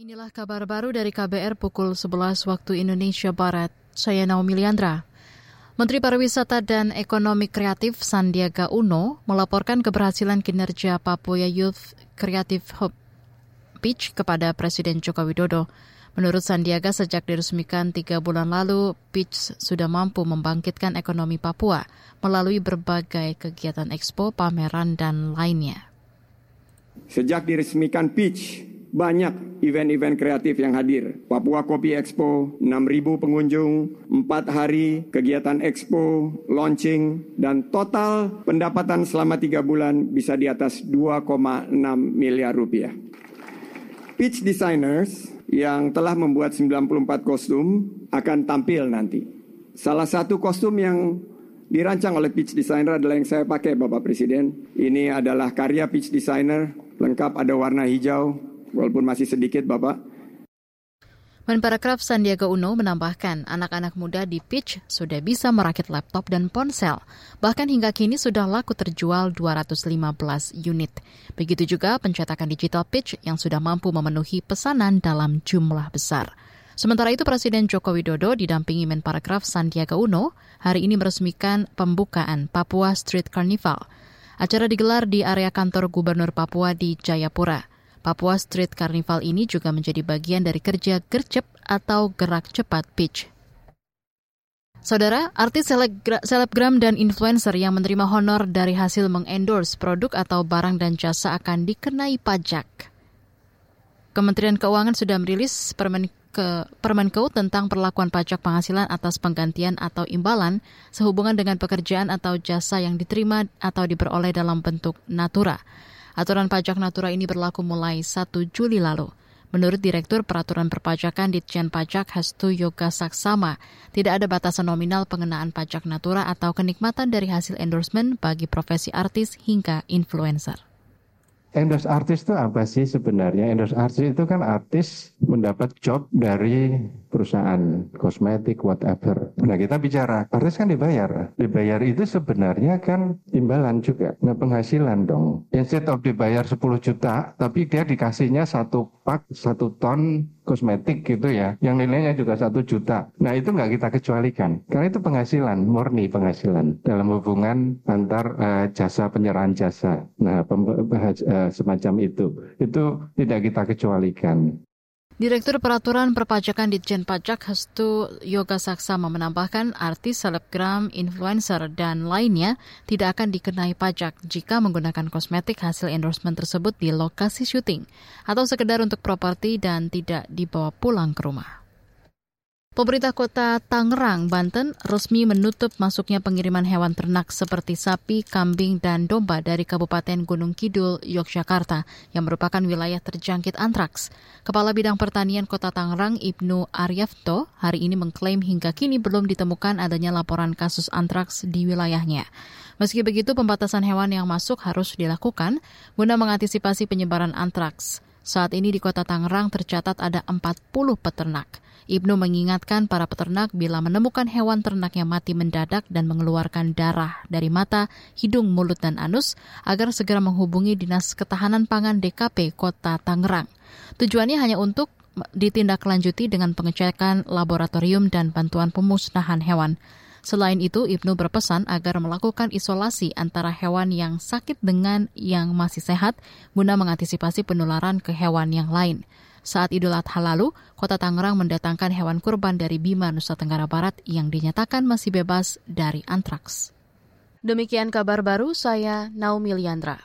Inilah kabar baru dari KBR pukul 11 waktu Indonesia Barat. Saya Naomi Liandra. Menteri Pariwisata dan Ekonomi Kreatif Sandiaga Uno melaporkan keberhasilan kinerja Papua Youth Creative Hub Pitch kepada Presiden Joko Widodo. Menurut Sandiaga, sejak diresmikan tiga bulan lalu, Pitch sudah mampu membangkitkan ekonomi Papua melalui berbagai kegiatan ekspo, pameran, dan lainnya. Sejak diresmikan Pitch, banyak event-event kreatif yang hadir. Papua Kopi Expo, 6.000 pengunjung, 4 hari kegiatan expo, launching, dan total pendapatan selama 3 bulan bisa di atas 2,6 miliar rupiah. Pitch Designers yang telah membuat 94 kostum akan tampil nanti. Salah satu kostum yang dirancang oleh Pitch Designer adalah yang saya pakai Bapak Presiden. Ini adalah karya Pitch Designer, lengkap ada warna hijau, walaupun masih sedikit Bapak. Menparekraf Sandiaga Uno menambahkan anak-anak muda di Pitch sudah bisa merakit laptop dan ponsel. Bahkan hingga kini sudah laku terjual 215 unit. Begitu juga pencetakan digital Pitch yang sudah mampu memenuhi pesanan dalam jumlah besar. Sementara itu Presiden Joko Widodo didampingi Menparekraf Sandiaga Uno hari ini meresmikan pembukaan Papua Street Carnival. Acara digelar di area kantor Gubernur Papua di Jayapura. Papua Street Carnival ini juga menjadi bagian dari kerja gercep atau gerak cepat pitch. Saudara, artis selebgram dan influencer yang menerima honor dari hasil mengendorse produk atau barang dan jasa akan dikenai pajak. Kementerian Keuangan sudah merilis permen ke Permenkeu tentang perlakuan pajak penghasilan atas penggantian atau imbalan sehubungan dengan pekerjaan atau jasa yang diterima atau diperoleh dalam bentuk natura. Aturan pajak natura ini berlaku mulai 1 Juli lalu. Menurut Direktur Peraturan Perpajakan Ditjen Pajak Hastu Yoga Saksama, tidak ada batasan nominal pengenaan pajak natura atau kenikmatan dari hasil endorsement bagi profesi artis hingga influencer. Endorse artis itu apa sih sebenarnya? Endorse artis itu kan artis mendapat job dari perusahaan kosmetik whatever. Nah kita bicara artis kan dibayar, dibayar itu sebenarnya kan imbalan juga, nah penghasilan dong. Instead of dibayar 10 juta, tapi dia dikasihnya satu pak satu ton kosmetik gitu ya, yang nilainya juga satu juta. Nah itu nggak kita kecualikan, karena itu penghasilan, murni penghasilan dalam hubungan antar uh, jasa penyerahan jasa. Nah uh, semacam itu, itu tidak kita kecualikan. Direktur Peraturan Perpajakan Ditjen Pajak Hastu Yoga Saksama menambahkan artis, selebgram, influencer, dan lainnya tidak akan dikenai pajak jika menggunakan kosmetik hasil endorsement tersebut di lokasi syuting atau sekedar untuk properti dan tidak dibawa pulang ke rumah. Pemerintah kota Tangerang, Banten resmi menutup masuknya pengiriman hewan ternak seperti sapi, kambing, dan domba dari Kabupaten Gunung Kidul, Yogyakarta, yang merupakan wilayah terjangkit antraks. Kepala Bidang Pertanian Kota Tangerang, Ibnu Aryafto, hari ini mengklaim hingga kini belum ditemukan adanya laporan kasus antraks di wilayahnya. Meski begitu, pembatasan hewan yang masuk harus dilakukan guna mengantisipasi penyebaran antraks. Saat ini di kota Tangerang tercatat ada 40 peternak. Ibnu mengingatkan para peternak bila menemukan hewan ternak yang mati mendadak dan mengeluarkan darah dari mata, hidung, mulut, dan anus agar segera menghubungi Dinas Ketahanan Pangan DKP Kota Tangerang. Tujuannya hanya untuk ditindaklanjuti dengan pengecekan laboratorium dan bantuan pemusnahan hewan. Selain itu, Ibnu berpesan agar melakukan isolasi antara hewan yang sakit dengan yang masih sehat guna mengantisipasi penularan ke hewan yang lain. Saat Idul Adha lalu, Kota Tangerang mendatangkan hewan kurban dari Bima, Nusa Tenggara Barat yang dinyatakan masih bebas dari antraks. Demikian kabar baru saya Naomi Liandra.